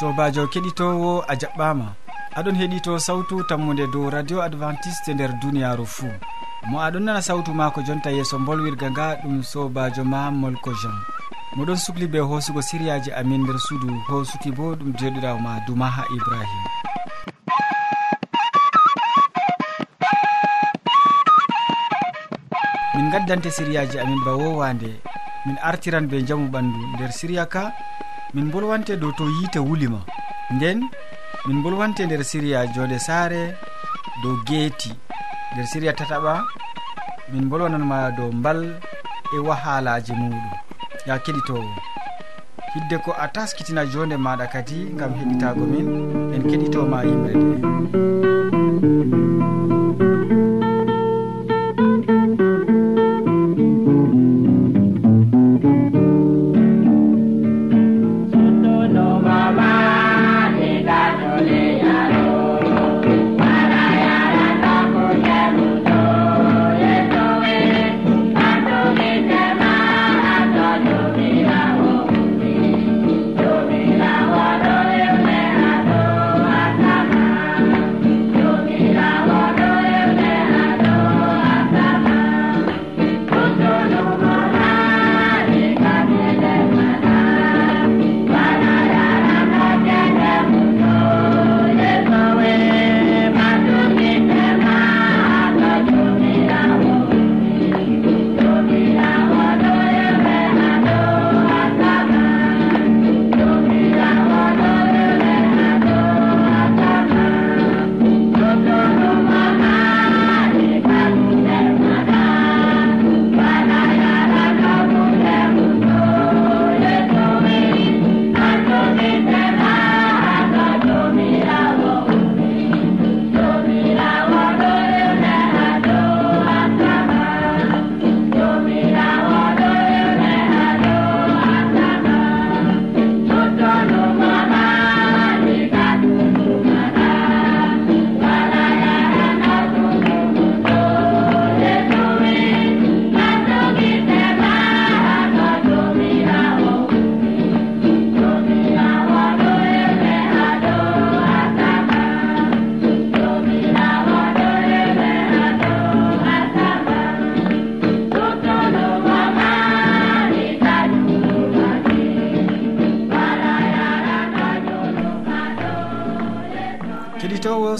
sobajo keɗitowo a jaɓɓama. Aɗon heeɗito sawtu tammude dow radio adventiste e nder duniyaru fou mo aɗon nana sawtu ma ko jonta yeeso bolwirga nga ɗum sobajo ma molko jean. Moɗon sukli be hoosugo siriyaji amin nder suudu. Hoosuki bo ɗum joɗirawo ma dumaha ibrahima min gaddante siriyaji amin ba wowande. Min artiran be jamu ɓandu. Nder siriya ka min bolwante dow to yiite wulima nden min bolwante nder siriya jonde saare dow geeti. Nder siriya tataɓa min bolwananma dow mbal e wahalaji muɗum. Ya keɗitowo. Hidde ko a taskitina jonde maɗa kadi gam heɗitago min en keɗitoma yimre nde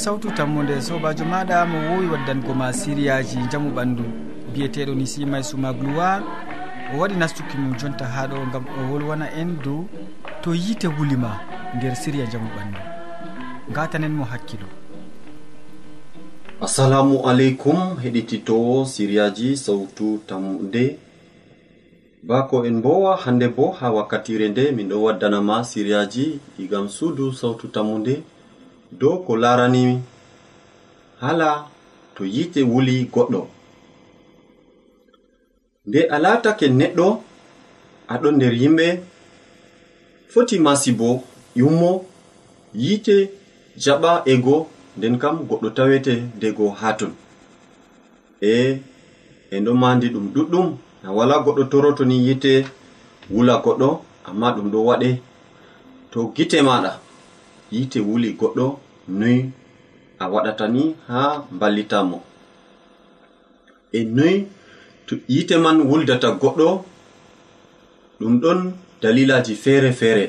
sawtu tammude sobajo maɗa mo wowi waddango ma siriyaji jaamu ɓandu. Biyeteɗo ni simay suma gloire o waɗi nastuki mum jonta ha ɗo gam o wolwana en dow to yiite wulima nder siriya jaamu ɓandu. Gatanen mo hakkilo assalamu aleykum heɗititowo siriyaji sawtu tammude. Bako en bowa hande bo ha wakkatire nde min ɗo waddanama siriyaji igam suudu sawtu tammude. dow ko larani hala to yite wuli goɗɗo. Nde a latake neɗɗo aɗon nder yimɓe foti masibo yummo yite jaɓa ego nden kam goɗɗo tawete dego haton e enɗo mandi ɗum ɗuɗɗum na wala goɗɗo torotoni yite wula goɗɗo amma ɗum ɗo waɗe. To gite maɗa yite wuli goɗɗo noy a waɗata ni haa mballitamo. E noy to yite man wuldata goɗɗo ɗum ɗon dalilaji feere feere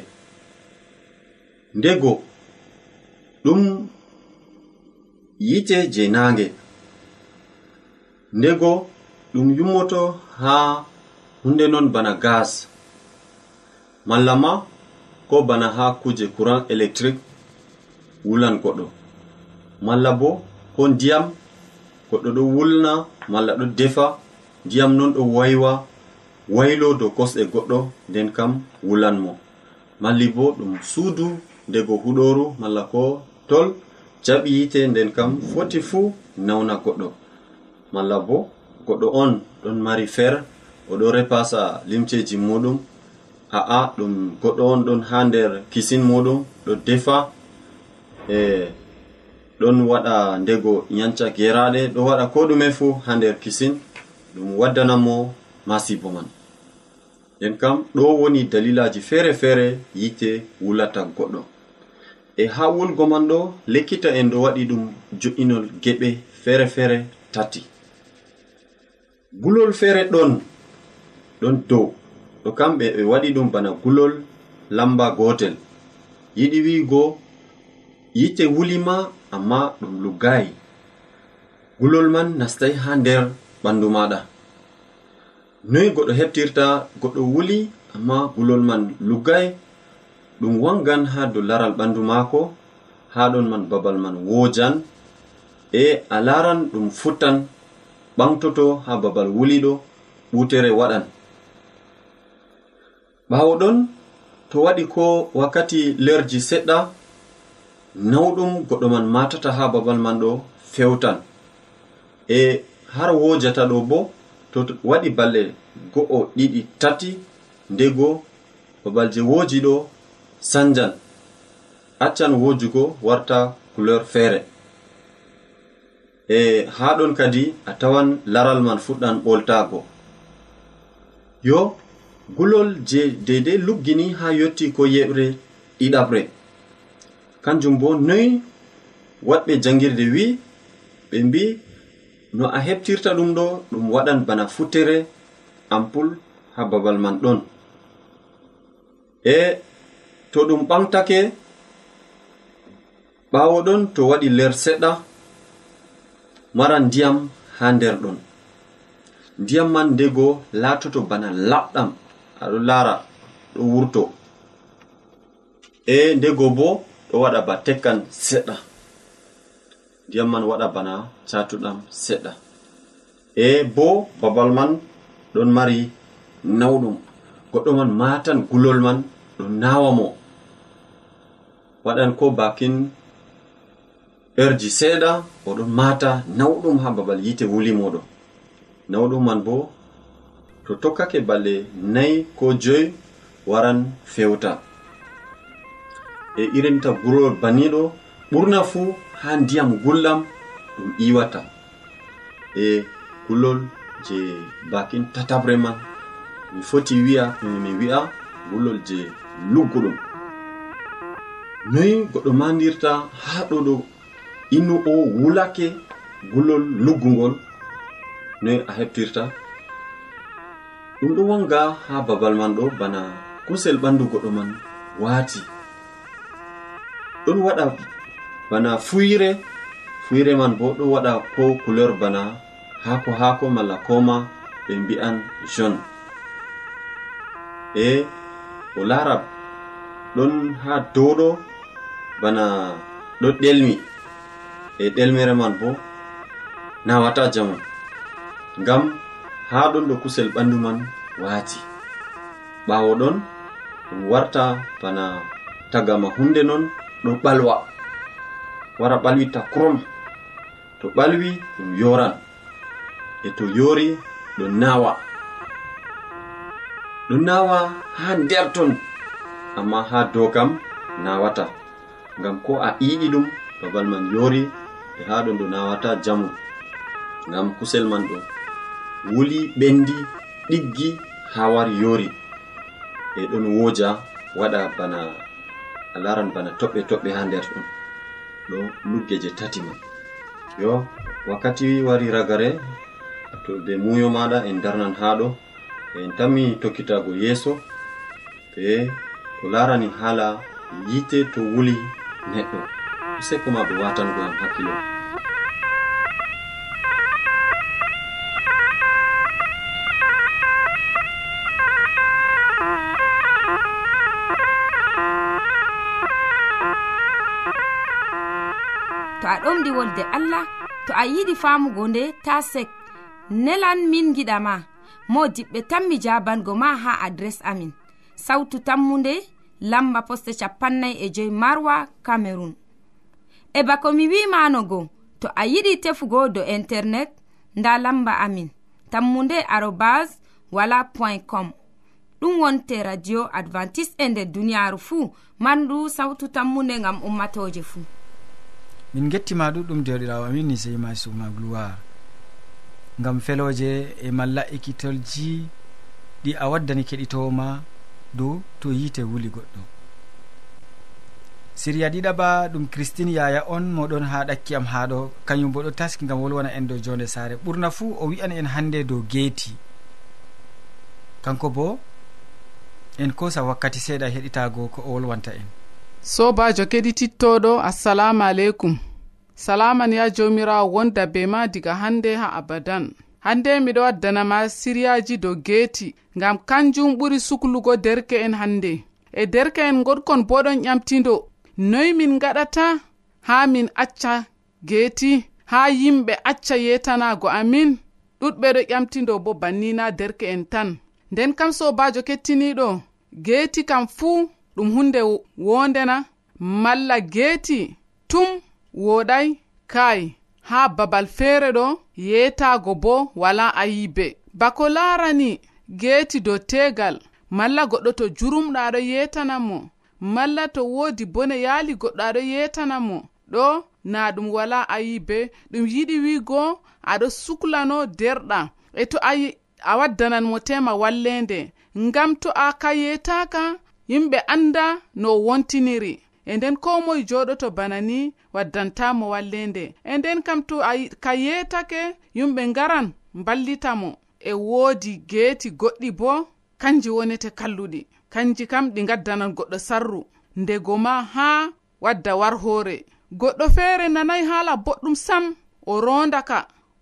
ndego ɗum yite je naange ndego ɗum yummoto ha hunde non bana gas. Malla ma ko bana ha kuje courant électrique wulan goɗɗo malla bo ko ndiyam goɗɗo ɗo wulna malla ɗo defa ndiyam non ɗo waywa waylo dow kosɗe goɗɗo nden kam wulan mo malli bo ɗum suudu ndego huɗoru malla ko tol jaɓi yite nden kam foti fuu nawna goɗɗo. Malla bo goɗɗo on ɗon mari fer oɗo repasa limceji muɗum ha'a ɗum goɗɗo on ɗon ha nder kisin muɗum ɗo defa e ɗon waɗa ndego yanca geraɗe ɗo waɗa ko ɗume fu ha nder kisin. Ɗum waddanamo masibo man. Nden kam ɗo woni dalilaji feere feere yite wulata goɗɗo. E ha wulgo man ɗo lekkita en ɗo waɗi ɗum jo'inol geɓe feere feere tati. Gulol feere ɗon ɗon dow. Ɗo kamɓe ɓe waɗi ɗum bana gulol lamba gotel. Yiɗi wiigo yite wulima amma ɗum luggayi. Gulol man nastai ha nder ɓandu maɗa. Noyi goɗɗo heftirta goɗɗo wuli amma gulol man luggai ɗum wangan ha dow laral ɓandu maako ha ɗon man babal man wojan. E a laran ɗum futtan ɓamtoto ha babal wuliɗo ɓutere waɗan. Ɓawo ɗon to waɗi ko wakkati lerji seɗɗa nawɗum goɗɗo man matata ha babal man ɗo fewtan. E har wojata ɗo bo to waɗi balɗe go'o ɗiɗi tati ndego babal je woji ɗo sanjan. Accan wojugo warta couleur feere e ha ɗon kadi a tawan laral man fuɗɗan ɓoltago. Yo gulol je deidei luggini ha yotti ko yeɓre ɗiɗaɓre. kanjum bo noyi waɗɓe jangirde wi ɓe mbi no a heɓtirta ɗum ɗo ɗum waɗan bana futtere ampul ha babal man ɗon. E to ɗum ɓamtake ɓawo ɗon to waɗi ler seɗɗa mara ndiyam ha nder ɗon. Ndiyam man ndego latoto bana laɓɗam aɗo lara ɗo wurto. E ndego boo ɗo waɗa ba tekkan seɗɗa. Ndiyam man waɗa bana catuɗam seɗɗa. E bo babal man ɗon mari nawɗum. Goɗɗo man matan gulol man ɗo nawa mo. Waɗan ko bakin erji seeɗa oɗon mata nawɗum ha babal yite wuli moɗo. Nawɗum man bo to tokkake balɗe nayi ko joyi waran fewta. e irinta gurol baniɗo ɓurna fuu ha ndiyam gullam ɗum iwata e gulol je bakin tatabre man mi foti wi'a mi wi'a gulol je lugguɗum noyi goɗɗo mandirta ha ɗo ɗo innu o wulake gulol luggugol noyi a heptirta ɗum ɗo wanga ha babal man ɗo bana kusel ɓandu goɗɗo man waati. ɗon waɗa bana fuyre fuyre man bo ɗon waɗa ko couleur bana haako haako malla koma ɓe mbi'an jaune. E o lara ɗon ha dowɗo bana ɗo ɗelmi. E ɗelmere man bo nawata jamu ngam ha ɗon ɗo kusel ɓandu man waati. Ɓawo ɗon ɗum warta bana tagama hunde non ɗo ɓalwa. Wara ɓalwi takrum to ɓalwi ɗum yoran e to yori ɗo nawa. Ɗo nawa ha nder ton amma ha dow kam nawata. Ngam ko a iƴi ɗum babal man yori e ha ɗon ɗo nawata jamu. Ngam kusel man ɗo wuli ɓendi ɗiggi ha wari yori e ɗon woja waɗa bana a laran bana toɓɓe toɓɓe ha nder ɗon ɗo lugge je tati man. Yo wakkati wari ragare to be muyo maɗa en darnan ha ɗo en tammi tokkitago yeeso be ko larani hala yite to wuli neɗɗo. Useko ma ɓe watango am hakkilo. yiɗi wolde allah to a yiɗi famugo nde ta sek. Nelan min giɗama mo diɓɓe tan mi jabango ma ha adres amin. Sautu tammunde lamba poste capannay e joyi marwa camerun e bako mi wimanogo to a yiɗi tefugo do internet nda lamba amin. Tammunde arobas wala point com. Ɗum wonte radio advantice e nder duniyaru fuu mandu sawtu tammunde ngam ummatoje fuu. min gettima ɗuɗɗum derɗirawo amin ni sey ma sukna gloire. Gam feloje e malla ekkitolji ɗi a waddani keɗitowoma dow to yiite wuli goɗɗo. Siriya ɗiɗaba ɗum christine yaya on moɗon ha ɗakki am haɗo. Kañum bo ɗo taski gam wolwana en dow jonde saare. Ɓurna fuu o wi'an en hande dow geeti. Kanko bo en kosa wakkati seeɗa heɗitago ko o wolwanta en. sobajo keɗitittoɗo assalamu aleykum salaman ya jomirawo wonda be ma diga hande ha abadan. Hande miɗo waddanama siryaji dow geeti ngam kanjum ɓuri suklugo derke en hande. E derke en goɗkon bo ɗon ƴamtido noy min gaɗata ha min acca geeti ha yimɓe acca yetanago amin. Ɗuɗɓe ɗo ƴamtido bo bannina derke en tan. Nden kam sobajo kettiniɗo geeti kam fuu ɗum hunde wondena malla geeti tum woɗai kai ha babal feere ɗo yetago bo wala ayibe. Bako larani geeti dow tegal malla goɗɗo to jurumɗa aɗo yetanan mo malla to woodi bone yaali goɗɗo aɗo yetanan mo ɗo na ɗum wala ayibe. Ɗum yiɗi wigo aɗo suklano derɗa e to a waddanan mo tema wallende ngam to a ka yetaka yimɓe anda no wontiniri e nden ko moye joɗoto bana ni waddantamo wallende e nden kam to ka yetake yumɓe ngaran mballitamo. E woodi geeti goɗɗi bo kanji wonete kalluɗi. Kanji kam ɗi gaddanan goɗɗo sarru. Ndego ma ha wadda war hoore goɗɗo feere nanayi haala boɗɗum sam. O rondaka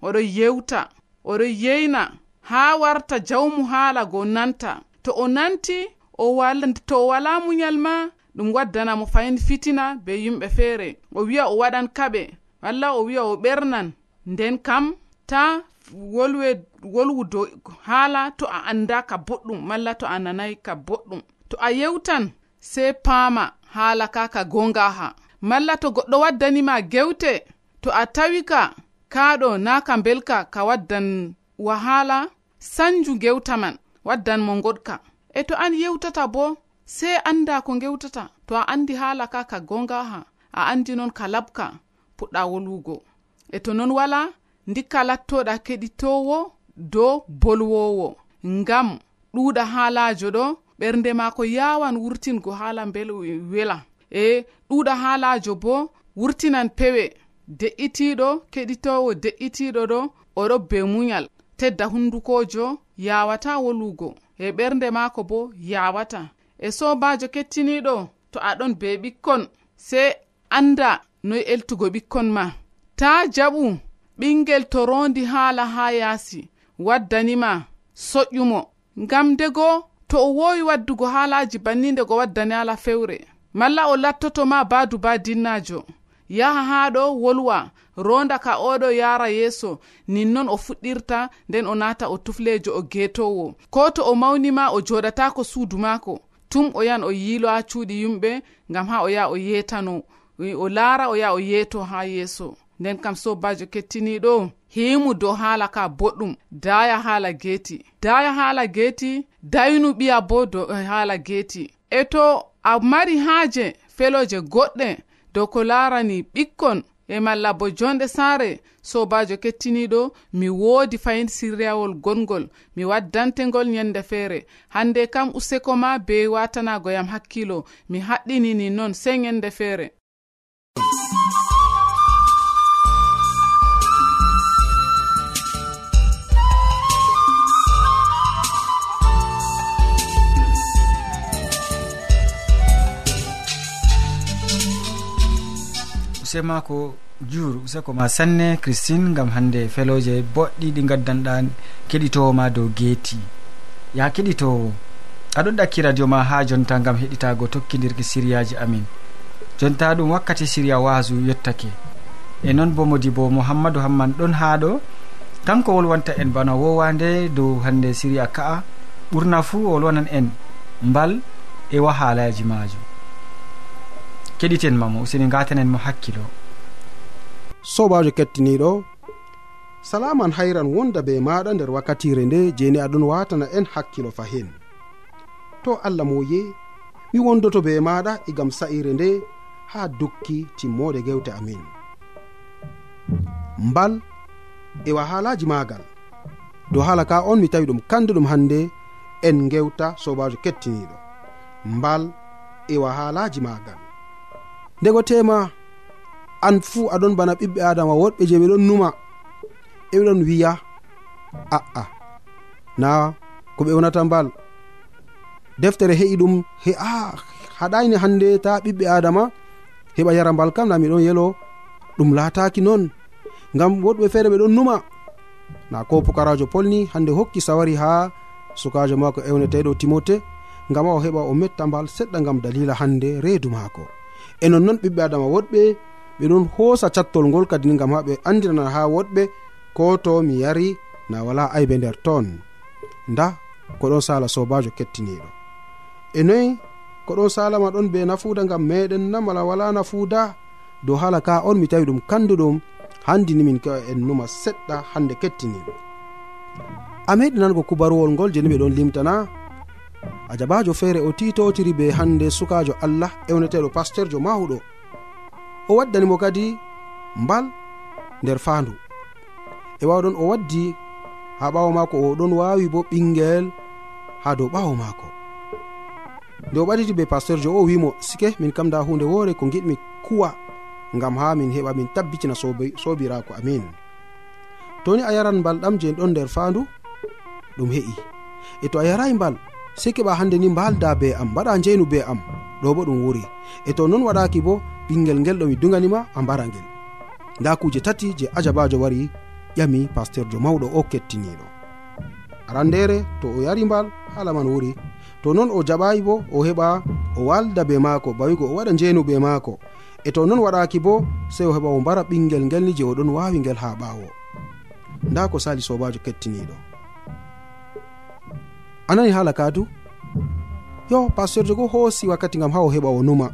oɗon yewta oɗon yeyna ha warta jawmu haala go nanta. To o nanti o wala to o wala munyal ma ɗum waddanamo fayin fitina be yimɓe feere o wi'a o waɗan kaɓe walla o wi'a o ɓernan. Nden kam ta wolwe wolwu dow haala to a anda ka boɗɗum malla to a nanayi ka boɗɗum. To a yewtan sey paama haala ka ka gongaha malla to goɗɗo waddanima gewte to a tawi ka kaɗo na ka belka ka waddan wahala sanju gewta man waddan mo goɗka e to an yewtata bo sey annda ko gewtata to a andi haala ka ka gongaha a andi noon ka labka puɗɗa wolwugo e to noon wala ndikka lattoɗa keɗitowo dow bolwowo. Ngam ɗuuɗa haalajo ɗo ɓernde maako yawan wurtingo haala bel wela. E ɗuuɗa haalajo bo wurtinan pewe de'itiɗo keɗitowo de'itiɗo ɗo oɗo be munyal tedda hundukojo yawata wolugo. e ɓernde maako bo yawata e sobajo kettiniɗo to aɗon be ɓikkon sey anda noy eltugo ɓikkon ma. Ta jaɓu ɓingel to rondi haala ha yaasi waddanima soƴƴumo. Ngam ndego to o wowi waddugo haalaji banni ndego waddani ala fewre. Malla o lattoto ma baadu ba dinnajo yaha ha ɗo wolwa ronda ka oɗo yara yeeso ninnon o fuɗɗirta nden o nata o tuflejo o getowo ko to o mawnima o joɗatako suudu maako. Tum o yan o yiilo ha cuuɗi yumɓe ngam ha o yaha o yetano o laara o yaha o yeeto ha yeeso. Nden kam sobajo kettiniɗo himu dow haala ka boɗɗum daya haala geeti. Daya haala geeti daynu ɓiya bo dow eh, haala geeti. E to a mari haaje feloje goɗɗe dow ko larani ɓikkon e malla bo jonɗe saare sobajo kettiniɗo mi woodi fayin sirriyawol gongol mi waddantengol nyande feere. Hande kam useko ma be watanagoyam hakkilo mi haɗɗinini noon sey nyande feere. usema ko jur useko ma sanne christine gam hande feloje boɗɗi ɗi gaddanɗa keɗitowoma dow geeti. Ya keɗitowo? Aɗon ɗakki radio ma ha jonta gam heɗitago tokkidirki siriyaji amin. Jonta ɗum wakkati siriya wasu yettake e noon bo modi bo mouhammadou hamman ɗon ha ɗo. Kanko wolwanta en bana wowande dow hande siriya ka'a. Ɓurna fuu o wolwanan en mbal e wahalaji majum. keɗiten mamo useni gatanen mo hakkilo sobajo kettiniɗo salaman hayran wonda be maɗa nder wakkatire nde jeni aɗon watana en hakkilo fahin. To allah moye mi wondoto be maɗa egam sa'ire nde ha dukki timmode gewte amin. Mbal e wahalaji magal dow hala ka on mi tawi ɗum kandu ɗum hannde en gewta sobajo kettiniɗo. Mbal e wahalaji magal. ndego tema an fuu aɗon bana ɓiɓɓe adama woɗɓe je ɓeɗon numa e wiya a'a na ko ɓe wonata mbal. Deftere heƴi ɗum he a haɗani hande ta ɓiɓɓe adama heɓa yara mbal kam na miɗon yelo ɗum lataki noon ngam woɗɓe feere ɓeɗon numa. Na ko pukarajo polni hande hokki sawari ha sukajo mako ewneteɗo timote ngam a o heɓa o metta mbal seɗɗa ngam dalila hande reedu maako. e nonnon ɓiɓɓe adama woɗɓe ɓe ɗon hoosa cattol ngol kadi ni gam ha ɓe andirana ha woɗɓe ko to mi yari na wala aybe nder toon. Nda ko ɗon sala sobajo kettiniɗo e noyi ko ɗon salama ɗon be nafuuda gam meɗen na mala wala nafuuda dow hala ka on mi tawi ɗum kanduɗum handini min kewa en numa seɗɗa hande kettiniɗo a meɗi nango kubaruwol ngol jeni ɓe ɗon limtana a jabajo feere o titotiri be hande sukajo allah ewneteɗo pasteurjo mahuɗo o waddanimo kadi mbal nder fandu e wawɗon o waddi ha ɓawo maako oɗon wawi bo ɓinguel ha dow ɓawo mako nde o ɓaditi be pasteurjo o wimo sike min kam da hunde woore ko giɗmi kuwa gam ha min heɓa min tabbitina sobirako amin toni a yaran mbal ɗam je ɗon nder fandu ɗum heƴi e to a yarayi mbal sei keɓa hande ni mbalda be am mbaɗa jeynu be am. Ɗo bo ɗum wuri. E to non waɗaki bo ɓingel ngel ɗo mi duganima a mbara ngel. Nda kuje tati je ajabajo wari ƴami pasteurjo mawɗo o kettiniɗo arandere to o yari mbal hala man wuri. To noon o jaɓayi bo o heɓa o walda be maako bawigo o waɗa njeynu be maako. E to noon waɗaki bo sey o heɓa o mbara ɓingel ngel ni je oɗon wawi ngel ha ɓawo nda ko sali sobajo kettiniɗo anani hala kadu yo pasteur jogo hoosi wakkati gam ha o heɓa o numa.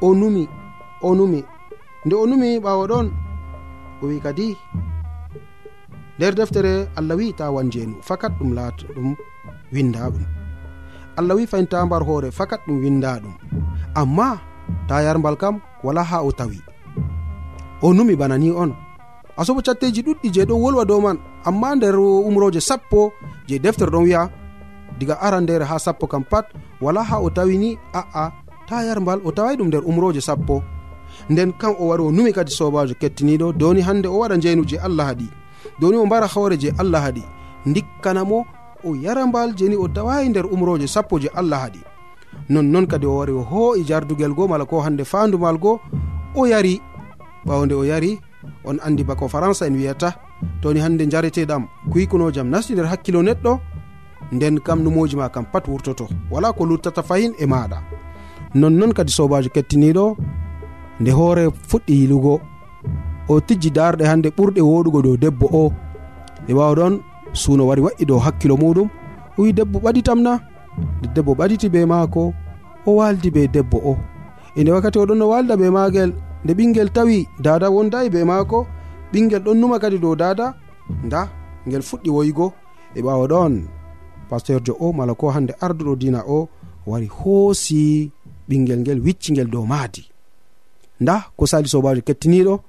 O numi o numi. Nde o numi ɓawo ɗon o wi kadi nder deftere allah wi ta wan jeenu fakat ɗum laata ɗum winda ɗum. Allah wi fayin ta mbar hoore fakat ɗum winda ɗum. Amma ta yarmbal kam wala ha o tawi. O numi bana ni on. Asobo catteji ɗuɗɗi je ɗon wolwa dow man. amma nder umroje sappo je deftere ɗon wiya diga arandere ha sappo kam pat wala ha o tawi ni aa ta yarmbal o tawai ɗum nder umroje sappo. Nden kam o wari o numi kadi sobajo kettiniɗo doni hande o waɗa jeynu je allah haɗi. Doni o mbara hawre je allah haɗi. Dikkanamo o yara mbal jeni o tawayi nder umroje sappo je allah haɗi. Nonnon kadi o wari o hoo'i jardugel go mala ko hande fandumal go o yari. Ɓawde o yari on andi bako françai en wiyata. toni hande jareteɗam kuykunojam nasti nder hakkilo neɗɗo nden kam numoji ma kam pat wurtoto. Wala ko luttata fayin e maɗa nonnon kadi sobajo kettiniɗo nde hoore fuɗɗi yilugo. O tijji darɗe hande ɓurɗe woɗugo dow debbo o. Ɓe ɓawa suno wari wa'i dow hakkilo muɗum. O wi debbo ɓaɗitam na. Nde debbo ɓaɗiti be maako o waldi be debbo o. E nde wakkati oɗon no walda be magel nde ɓingel tawi dada wondayi be maako ɓingel ɗon numa kadi dow dada nda guel fuɗɗi woyigo e ɓawo ɗon pasteur jo o mala ko hande arduɗo dina o wari hoosi ɓingel ngel wiccingel dow maadi. Nda ko sali sobajo kettiniɗo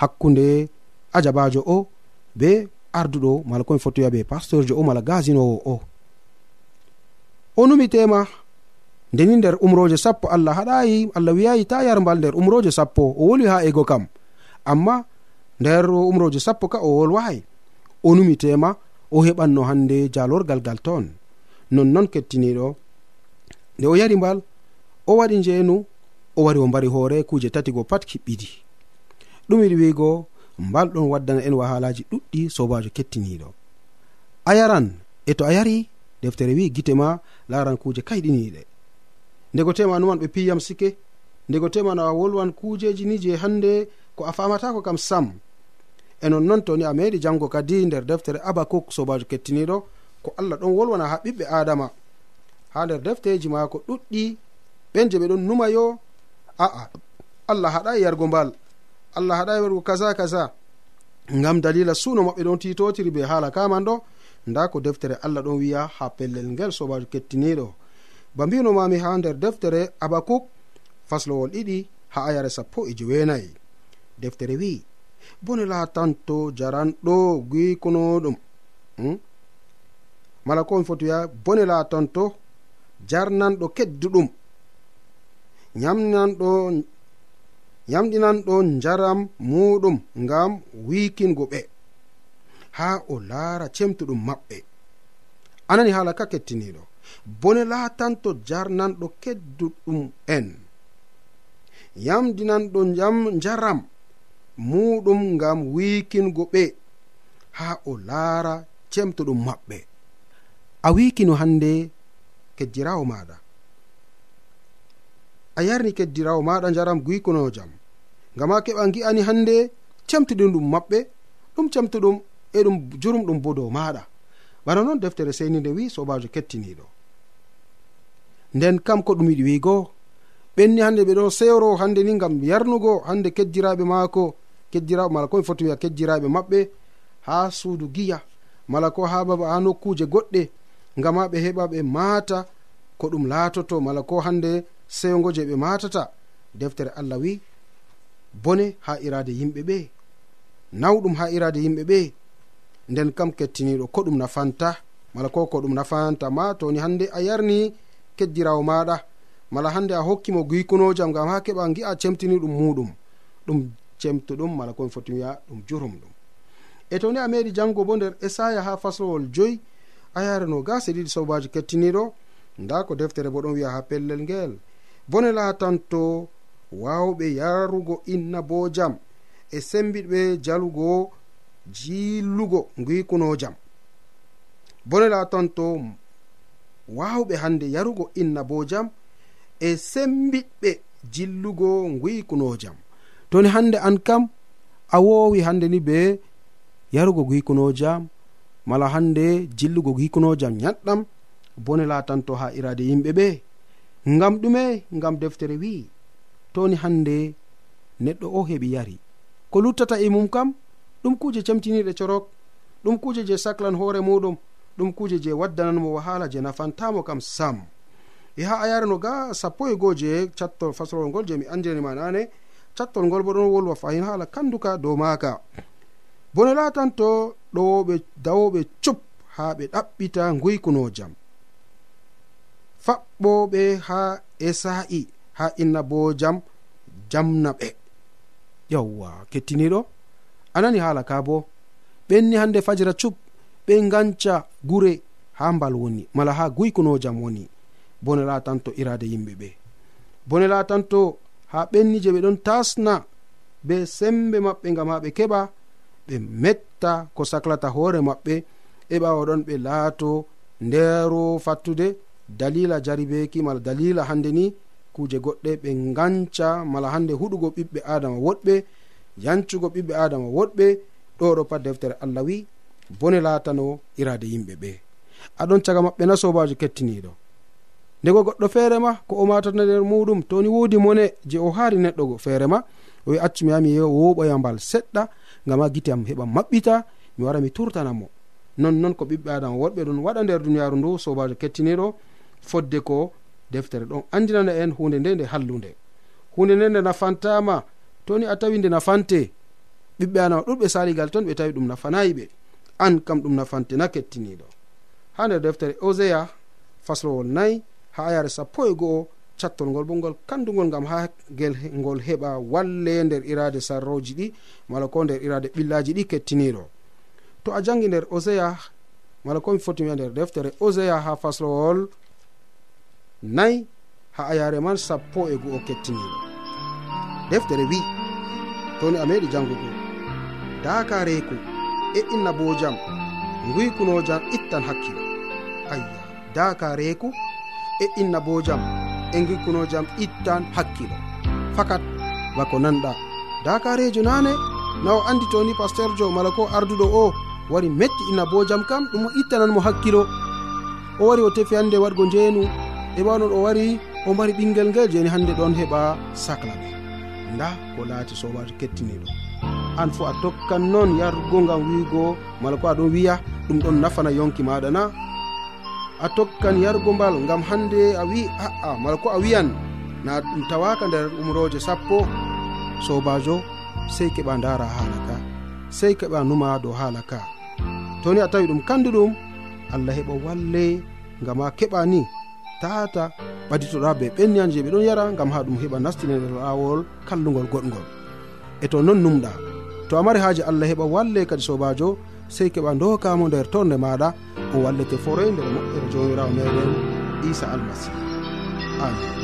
hakkunde ajabajo o be arduɗo mala komi foti wiyaɓe pasteur jo o mala gasinowo o o. Numitema ndeni nder umroje sappo allah haɗayi allah wiyayi ta yarmbal nder umroje sappo o woli ha ego kam. Amma nder umroje sappo ka o wolwahay o numitema o heɓanno hande jalorgal gal toon. Nonnon kettiniɗo nde o yari mbal o waɗi njeenu o wari o mbari hoore kuuje tatigo pat kiɓɓiɗi. Ɗumiɗi wiigo mbal ɗon waddana en wahalaji ɗuɗɗi sobajo kettiniɗo a yaran e to a yari deftere wi gite ma laran kuuje kayɗiniɗe ndego tema numan ɓe piyam sike ndego tema na wolwan kujeji ni je hande ko a famatako kam sam. e nonnon toni a meɗi jango kadi nder deftere abakuk sobajo kettiniɗo ko allah ɗon wolwana ha ɓiɓɓe adama. Ha nder defteji mako ɗuɗɗi ɓen je ɓe ɗon numayo a'a allah haɗai yargo mbal allah haɗai wargo kaza kaza. Ngam dalila suno maɓɓe ɗon titotiri be hala kaman ɗo nda ko deftere allah ɗon wiya ha pellel ngel sobajo kettiniɗo. Ba mbinomami ha nder deftere abakuk faslowol ɗiɗi ha ayare sappo e jowenayi. Deftere wi'i bone latanto jaranɗo gwikonoɗum hmm? mala ko mi foti wiya bone latanto jarnanɗo kedduɗum yamnanɗo yamɗinanɗo jaram muɗum ngam wikingo ɓe ha o laara cemtuɗum maɓɓe anani haala ka kettiniɗo bone latanto jarnanɗo kedduɗum en yamdinanɗo jam jaram muɗum ngam wikingo ɓe ha o laara cemtuɗum maɓɓe. A wikino hande keddirawo maɗa a yarni keddirawo maɗa jaram gwikuno jam. Ngama keɓa gi'ani hande cemtuɗum ɗum maɓɓe ɗum cemtuɗum e ɗum jurum ɗum bo dow maɗa bana noon deftere seni nde wi sobajo kettiniɗo nden kam ko ɗum yiɗi wigo ɓenni hande ɓeɗo sewro hande ni gam yarnugo hande keddiraɓe maako kejjiraɓe mala koɓe foti wiya kejjiraɓe maɓɓe ha suudu giya mala ko ha baba ha nokkuje goɗɗe ngama ɓe heɓa ɓe maata ko ɗum laatoto mala ko hande sewgo je ɓe matata deftere allah wi bone ha irade yimɓe ɓe nawɗum ha irade yimɓe ɓe nden kam kettiniɗo ko ɗum nafanta mala ko ko ɗum nafanta ma toni hande a yarni keddirawo maɗa mala hande a hokkimo guykunojam gam ha keɓa gi'a cemtini ɗum muɗum ɗum cemtuɗum mala komi foti wiya ɗum jurum ɗum. E to ni a meɗi jango bo nder esaya ha faslowol joyi a yarano gase ɗiɗi sobaji kettiniɗo nda ko deftere bo ɗon wiya ha pellel ngel bone latanto wawɓe yarugo inna bo jam e sembiɗɓe jalugo jillugo guikuno jam. Bone latanto wawɓe hande yarugo inna bo jam e sembiɗɓe jillugo guikuno jam. toni hande an kam a wowi hande ni be yarugo gikuno mala hande jillugo gikuno jam yaɗɗam bone latanto ha irade yimɓe ɓe. Ngam ɗume ngam deftere wi toni hande neɗɗo o heɓi yari. Ko luttata e mum kam ɗum kuje cemtiniɗe corok. Ɗum kuje je saclan hoore muɗum. Ɗum kuje je waddananmo wahala je nafantamo kam sam. E ha a yarano ga sappo e goo je catto faslowol ngol je mi andiranima nane cattol ngol bo ɗon wolwa fahin hala kanduka dow maaka. Bono latan to ɗowoɓe dawoɓe cup ha ɓe ɗaɓɓita guykuno jam faɓɓoɓe ha esa'i ha inna bo jam jamna ɓe yawwa kettiniɗo anani hala ka bo? Ɓenni hande fajira cup ɓe ganca gure ha mbal woni mala ha guykunojam woni. Bone latanto irade yimɓe ɓe. Bone latanto ha ɓenni je ɓe ɗon tasna be sembe maɓɓe gam ha ɓe keɓa ɓe metta ko saklata hoore maɓɓe e ɓawa ɗon ɓe laato ndero fattude dalila jaribeki mala dalila hande ni kuje goɗɗe ɓe ganca mala hande huɗugo ɓiɓɓe adama woɗɓe yancugo ɓiɓɓe adama woɗɓe ɗo ɗo pat deftere allah wi bone laatano irade yimɓe ɓe. Aɗon caga maɓɓe na sobajo kettiniɗo. ndego goɗɗo feere ma ko o matata nder muɗum toni wodi mone je o haari neɗɗo go feere ma o wi accumi mi yaha mi woɓoya mbal seɗɗa ngam ha gite am heɓa maɓɓita mi wara mi turtanamo nonnoon ko ɓiɓɓe adama woɗɓe ɗon waɗa nder duniyaru ndu sobajo kettiniɗo fodde ko deftere. Ɗon andinana en hunde nde nde hallunde. Hunde nde nde nafantama toni a tawi nde nafante ɓiɓɓe adama ɗuɗɓe saligal ton ɓe tawi ɗum nafanayi ɓe. An kam ɗum nafante na kettiniɗo ha nder deftere oseya faslowol nayi ha ayare sappo e go'o cattolngol bo ngol kandugol gam ha gel ngol heɓa walle nder irade sarroji ɗi mala ko nder irade ɓillaji ɗi kettiniɗo to a jangi nder oseya mala komi foti wiya nder deftere oseya ha faslowol nayi ha ayare man sappo e go'o kettiniɗo deftere wi toni a meɗi jangugo daka reeku e inna bojam guykunojam ittan hakkilo. Ayya daka reeku e innabo jam e gikkuno jam ittan hakkilo. Fakat bako nanɗa. Dakarejo nane nawo andi toni pasteur jo mala ko arduɗo o wari metti innabo jam kam ɗum o ittananmo hakkilo. O wari o tefi hande waɗgo njeenu e ɓawnon o wari o mari ɓinguel ngel jeni hande ɗon heɓa sacla ɓe nda ko laati sobajo kettiniɗo. An fo a tokkan noon yargo ngam wiigo mala ko aɗon wiya ɗum ɗon nafana yonki maɗa na. a tokkan yargo mbal gam hande a wi a'a mala ko a wiyan na ɗum tawaka nder umroje sappo. Sobajo sey keɓa dara haala ka sey keɓa numa dow haala ka toni a tawi ɗum kanduɗum allah heɓa walle gam a keɓa ni. Tata ɓaditoɗa be ɓenniyan je ɓe ɗon yara gam ha ɗum heɓa nastine nder lawol kallugol goɗgol. E to non numɗa to a mari haaji allah heɓa walle kadi sobajo sey keɓa dokamo nder torde maɗa o wallete foroy nder e moƴƴere jomirawo meɗen isa almasihu amin.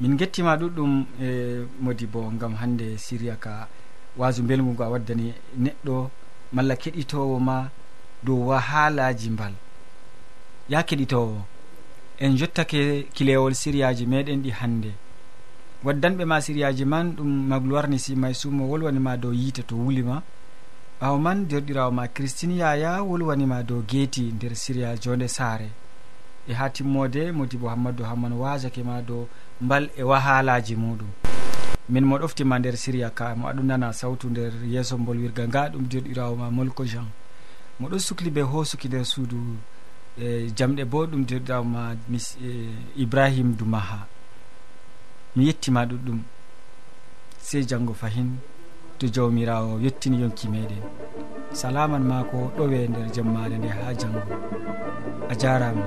min gettima ɗuɗɗum e modi bo gam hande siriya ka wasu belgugo a waddani neɗɗo malla keɗitowo ma dow wahalaji mbal. Ya keɗitowo en jottake kilewol siriyaji meɗen ɗi hande. Waddanɓe ma siriyaji man ɗum magluwarni simay sumo wolwanima dow yiite to wulima ɓawo man derɗirawo ma christine yaya wolwanima dow geeti nder siriya jonde saare. E ha timmode modibo hammadou hamman wasake ma dow mbal e wahalaji muɗum. Min mo ɗoftima nder siriya ka mo aɗunana sawtu nder yeeso bolwirga nga ɗum joɗirawo ma molko jean. Moɗon sukli be hosuki nder suudu e jamɗe bo ɗum joɗirawo ma mis e ibrahim dumaha. Mi yettima ɗuɗɗum sey janggo fahin to jawmirawo yettini yonki meɗen. Salaman ma ko ɗowe nder jemmare nde ha janggo a jarama